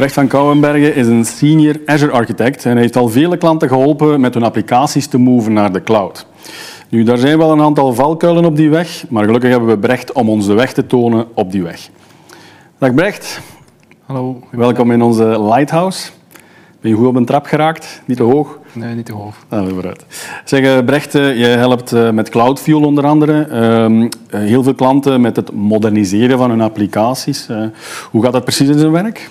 Brecht van Kouwenbergen is een senior Azure architect en heeft al vele klanten geholpen met hun applicaties te moven naar de cloud. Nu, daar zijn wel een aantal valkuilen op die weg, maar gelukkig hebben we Brecht om ons de weg te tonen op die weg. Dag Brecht. Hallo. Welkom in onze Lighthouse. Ben je goed op een trap geraakt? Niet te hoog? Nee, niet te hoog. Ah, vooruit. Zeg, eh, Brecht, eh, je helpt eh, met CloudFuel onder andere ehm, heel veel klanten met het moderniseren van hun applicaties. Hoe gaat dat precies in zijn werk?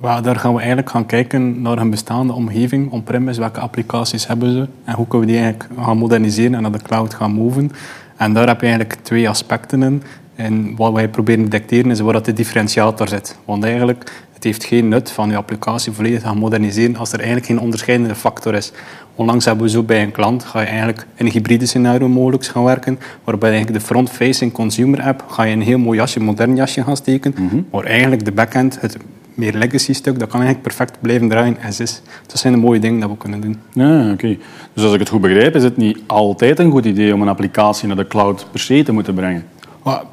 Well, daar gaan we eigenlijk gaan kijken naar hun bestaande omgeving, on-premise, welke applicaties hebben ze en hoe kunnen we die eigenlijk gaan moderniseren en naar de cloud gaan moven. En daar heb je eigenlijk twee aspecten in. En wat wij proberen te detecteren is waar dat de differentiator zit. Want eigenlijk, het heeft geen nut van je applicatie volledig te gaan moderniseren als er eigenlijk geen onderscheidende factor is. Onlangs hebben we zo bij een klant, ga je eigenlijk in een hybride scenario mogelijk gaan werken, waarbij eigenlijk de front-facing consumer app ga je een heel mooi jasje, modern jasje gaan steken, mm maar eigenlijk de backend, het meer legacy stuk, dat kan eigenlijk perfect blijven draaien as is. Dat zijn de mooie dingen dat we kunnen doen. Ja, oké. Dus als ik het goed begrijp, is het niet altijd een goed idee om een applicatie naar de cloud per se te moeten brengen?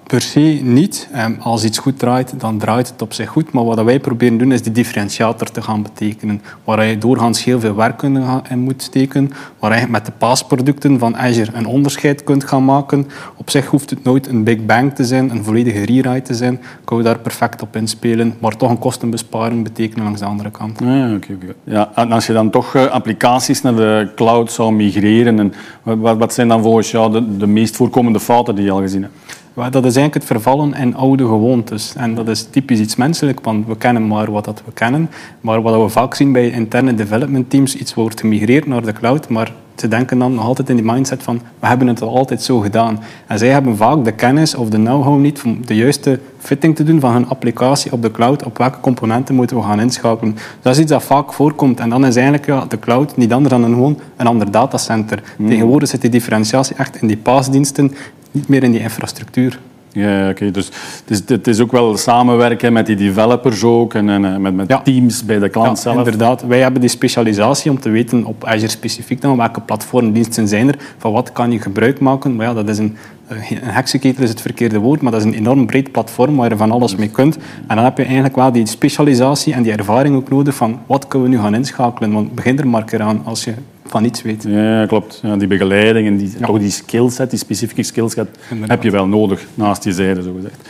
Per se niet. Ehm, als iets goed draait, dan draait het op zich goed. Maar wat wij proberen doen, is die differentiator te gaan betekenen. Waar je doorgaans heel veel werk in moet steken. Waar je met de paasproducten van Azure een onderscheid kunt gaan maken. Op zich hoeft het nooit een big bang te zijn, een volledige rewrite te zijn. Kan je daar perfect op inspelen. Maar toch een kostenbesparing betekenen langs de andere kant. Ja, oké. ja, en als je dan toch eh, applicaties naar de cloud zou migreren, en wat, zijn dan volgens jou de meest voorkomende fouten die je al gezien hebt? Dat is eigenlijk het vervallen in oude gewoontes. En dat is typisch iets menselijk, want we kennen maar wat dat we kennen. Maar wat we vaak zien bij interne development teams, iets wordt gemigreerd naar de cloud, maar ze denken dan nog altijd in die mindset van we hebben het al altijd zo gedaan. En zij hebben vaak de kennis of de know-how niet om de juiste fitting te doen van hun applicatie op de cloud. Op welke componenten moeten we gaan inschakelen. Dat is iets dat vaak voorkomt. En dan is eigenlijk ja, de cloud niet anders dan een, gewoon een ander datacenter. Mm. Tegenwoordig zit die differentiatie echt in die paasdiensten niet meer in die infrastructuur. Ja, oké. Dus het is, het is ook wel samenwerken met die developers ook en, en eh, met, met teams bij de klant zelf. inderdaad. Wij hebben die specialisatie om te weten op Azure specifiek dan welke platformdiensten zijn er, van wat kan je gebruik maken. Maar ja, dat is een, een heksenketel is het verkeerde woord, maar dat is een enorm breed platform waar je van alles mee kunt. En dan heb je eigenlijk wel die specialisatie en die ervaring ook nodig van wat kunnen we nu gaan inschakelen. Want begin er maar aan als je van niets weet. Ja, klopt. Ja, die begeleiding en die, toch die skillset, die specifieke skillset, heb je wel nodig naast je zijde, zo gezegd.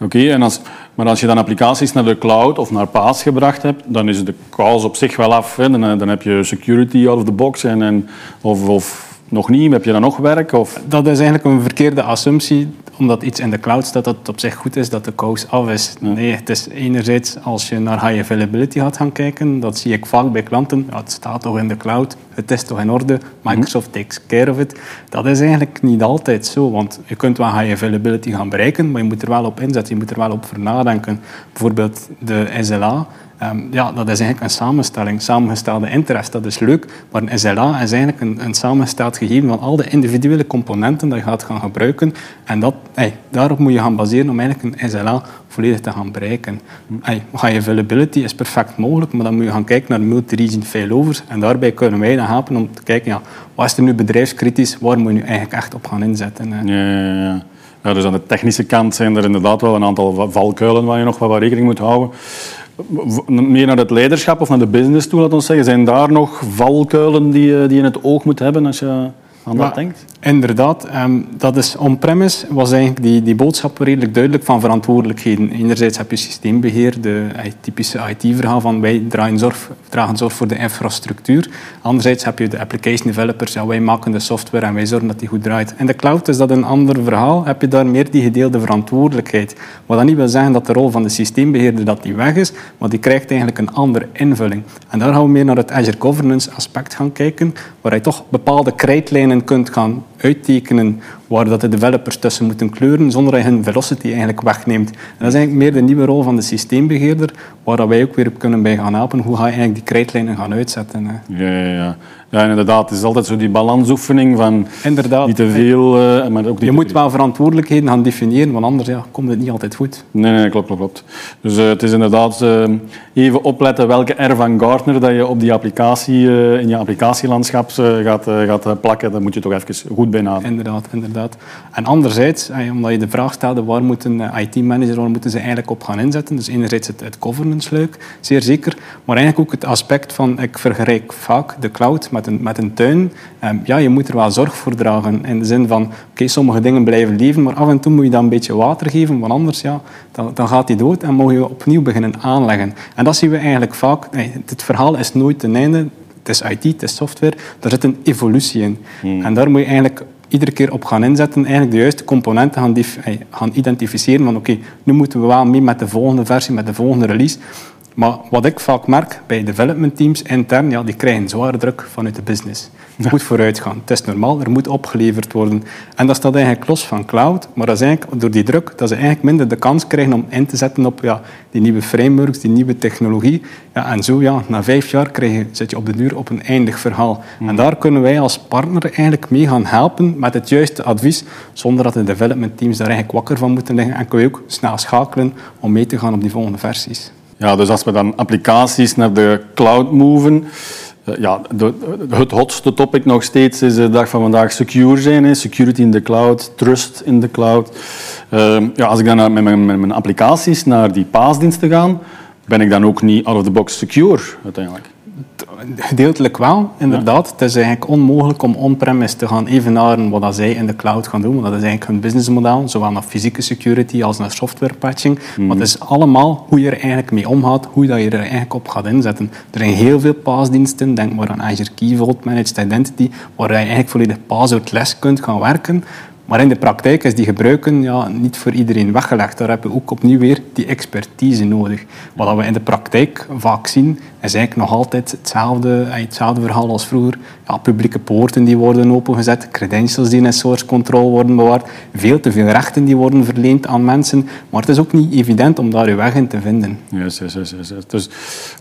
Oké, en als, maar als je dan applicaties naar de cloud of naar PaaS gebracht hebt, dan is de kous op zich wel af. Hè. Dan, dan heb je security out of the box en, en of, of nog niet? Heb je dan nog werk? Of? Dat is eigenlijk een verkeerde assumptie, omdat iets in de cloud staat dat het op zich goed is, dat de kous af is. Nee, het is enerzijds, als je naar high availability gaat gaan kijken, dat zie ik vaak bij klanten, ja, het staat toch in de cloud, het is toch in orde, Microsoft mhm. takes care of it. Dat is eigenlijk niet altijd zo, want je kunt wel high availability gaan bereiken, maar je moet er wel op inzetten, je moet er wel op voor nadenken. Bijvoorbeeld de SLA, Ehm, ja, dat is eigenlijk een samenstelling, samengestelde interest. Dat is leuk, maar een SLA is eigenlijk een, een samengesteld gegeven van al de individuele componenten dat je gaat gaan gebruiken. En dat, daarop moet je gaan baseren om eigenlijk een SLA volledig te gaan bereiken. High availability is perfect mogelijk, maar dan moet je gaan kijken naar multi-region failovers. En daarbij kunnen wij dan helpen om te kijken, ja, wat is er nu bedrijfskritisch, waar moet je nu eigenlijk echt op gaan inzetten. Ja, ja, ja. Ja, dus aan de technische kant zijn er inderdaad wel een aantal valkuilen waar je nog wat rekening moet houden meer naar het leiderschap of naar de business toe, laat ons zeggen. Zijn daar nog valkuilen die, die je in het oog moet hebben als je aan dat denkt? Inderdaad, um, dat is on-premise was eigenlijk die, die boodschap redelijk duidelijk van verantwoordelijkheden. Enerzijds heb je systeembeheer, de eh, typische IT-verhaal van wij dragen zorg, dragen zorg voor de infrastructuur. Anderzijds heb je de application developers, ja, wij maken de software en wij zorgen dat die goed draait. In de cloud is dat een ander verhaal, heb je daar meer die gedeelde verantwoordelijkheid. Wat dat niet wil zeggen dat de rol van de systeembeheerder dat die weg is, maar die krijgt eigenlijk een andere invulling. En daar gaan we meer naar het Azure Governance aspect gaan kijken, waar je toch bepaalde krijtlijnen kunt gaan uittekenen waar dat de developers tussen moeten kleuren, zonder dat je hun velocity eigenlijk wegneemt. En dat is eigenlijk meer de nieuwe rol van de systeembeheerder, waar dat wij ook weer op kunnen bij gaan helpen. Hoe ga je eigenlijk die krijtlijnen gaan uitzetten? Hè? Ja, ja, ja. Ja, inderdaad. Het is altijd zo die balansoefening van inderdaad. niet te veel... Uh, maar ook je moet wel verantwoordelijkheden gaan definiëren, want anders ja, komt het niet altijd goed. Nee, nee klopt, klopt, klopt. Dus uh, het is inderdaad uh, even opletten welke R van Gartner dat je op die applicatie, in je applicatielandschap gaat, gaat plakken. Daar moet je toch even goed Inderdaad, inderdaad. En anderzijds, omdat je de vraag stelde, waar moeten IT-managers, waar moeten ze eigenlijk op gaan inzetten? Dus enerzijds het, het governance-leuk, zeer zeker. Maar eigenlijk ook het aspect van, ik vergelijk vaak de cloud met een, met een tuin. Ehm, ja, je moet er wel zorg voor dragen. In de zin van, oké, sommige dingen blijven leven, maar af en toe moet je dan een beetje water geven, want anders ja, dan, dan gaat die dood en moet je opnieuw beginnen aanleggen. En dat zien we eigenlijk vaak. het verhaal is nooit ten einde is IT, het is software, daar zit een evolutie in. Hmm. En daar moet je eigenlijk iedere keer op gaan inzetten, eigenlijk de juiste componenten gaan, gaan identificeren van oké, nu moeten we wel mee met de volgende versie, met de volgende release. Maar wat ik vaak merk bij development teams intern, ja, die krijgen zware druk vanuit de business. Het moet vooruit gaan. Het is normaal, er moet opgeleverd worden. En dat staat eigenlijk los van cloud, maar dat is eigenlijk door die druk dat ze eigenlijk minder de kans krijgen om in te zetten op ja, die nieuwe frameworks, die nieuwe technologie. Ja, en zo, ja, na vijf jaar krijg je, zit je op de duur op een eindig verhaal. Hmm. En daar kunnen wij als partner eigenlijk mee gaan helpen met het juiste advies, zonder dat de development teams daar eigenlijk wakker van moeten liggen. En kun je ook snel schakelen om mee te gaan op die volgende versies. Ja, dus als we dan applicaties naar de cloud moven, eh, ja, de, het hotste topic nog steeds is de dag van vandaag secure zijn. Hè. Security in the cloud, trust in the cloud. Uh, ja, als ik dan met mijn, mijn applicaties naar die paasdiensten ga, ben ik dan ook niet out of the box secure uiteindelijk gedeeltelijk wel, inderdaad. Het is eigenlijk onmogelijk om on-premise te gaan evenaren wat dat zij in de cloud gaan doen. Want dat is eigenlijk hun businessmodel, zowel naar fysieke security als naar software patching. Mm. Maar het is allemaal hoe je er eigenlijk mee omgaat, hoe dat je er eigenlijk op gaat inzetten. Er zijn heel veel paasdiensten, denk maar aan Azure Key Vault Managed Identity, waar je eigenlijk volledig passwordless kunt gaan werken. Maar in de praktijk is die gebruiken ja, niet voor iedereen weggelegd. Daar hebben we ook opnieuw weer die expertise nodig. Wat we in de praktijk vaak zien, is eigenlijk nog altijd hetzelfde, eh, hetzelfde verhaal als vroeger. Ja, publieke poorten die worden opengezet, credentials die in source control worden bewaard, veel te veel rechten die worden verleend aan mensen. Maar het is ook niet evident om daar je weg in te vinden. Yes, yes, yes, yes. Dus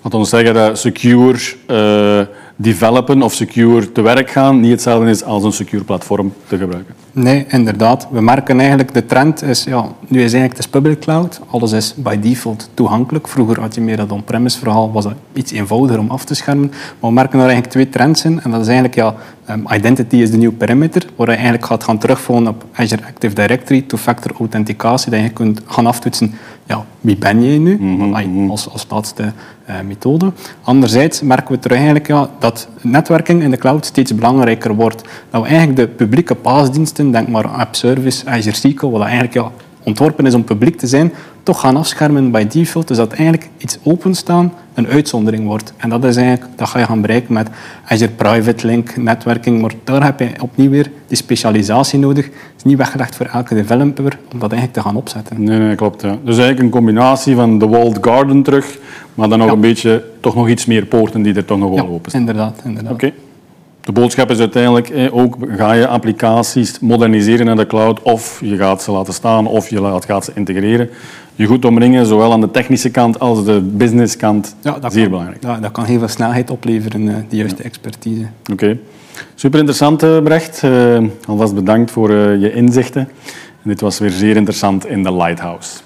wat ons zeggen dat secure uh, developen of secure te werk gaan niet hetzelfde is als een secure platform te gebruiken. Nee, inderdaad. We merken eigenlijk de trend is, ja, nu is eigenlijk de public cloud. Alles is by default toegankelijk. Vroeger had je meer dat on-premise verhaal, was dat iets eenvoudiger om af te schermen. Maar we merken er eigenlijk twee trends in. En dat is eigenlijk, ja, um, identity is de nieuwe perimeter, waar je eigenlijk gaat gaan terugvallen op Azure Active Directory, two-factor authenticatie, dat je kunt gaan aftoetsen, ja, wie ben jij nu, mm -hmm. als, als laatste uh, methode. Anderzijds merken we terug eigenlijk ja, dat netwerking in de cloud steeds belangrijker wordt. Dat we eigenlijk de publieke paasdiensten, denk maar App Service, Azure SQL, wat eigenlijk ja, ontworpen is om publiek te zijn, toch gaan afschermen bij default. Dus dat eigenlijk iets openstaan een uitzondering wordt. En dat, is eigenlijk, dat ga je gaan bereiken met Azure Private Link, netwerking. Maar daar heb je opnieuw weer die specialisatie nodig. Het is niet weggelegd voor elke developer om dat eigenlijk te gaan opzetten. Nee, nee klopt. Ja. Dus eigenlijk een combinatie van de walled garden terug, maar dan nog een beetje, toch nog iets meer poorten die er toch nog wel ja, open staan. inderdaad. inderdaad. Oké. De boodschap is uiteindelijk eh, ook, ga je applicaties moderniseren naar de cloud of je gaat ze laten staan of je gaat ze integreren. Je goed omringen, zowel aan de technische kant als de businesskant, ja, dat zeer kan, belangrijk. Ja, dat kan heel veel snelheid opleveren, uh, die juiste expertise. Oké. Super interessant, uh, Brecht. Uh, alvast bedankt voor je inzichten. En dit was weer zeer interessant in de Lighthouse.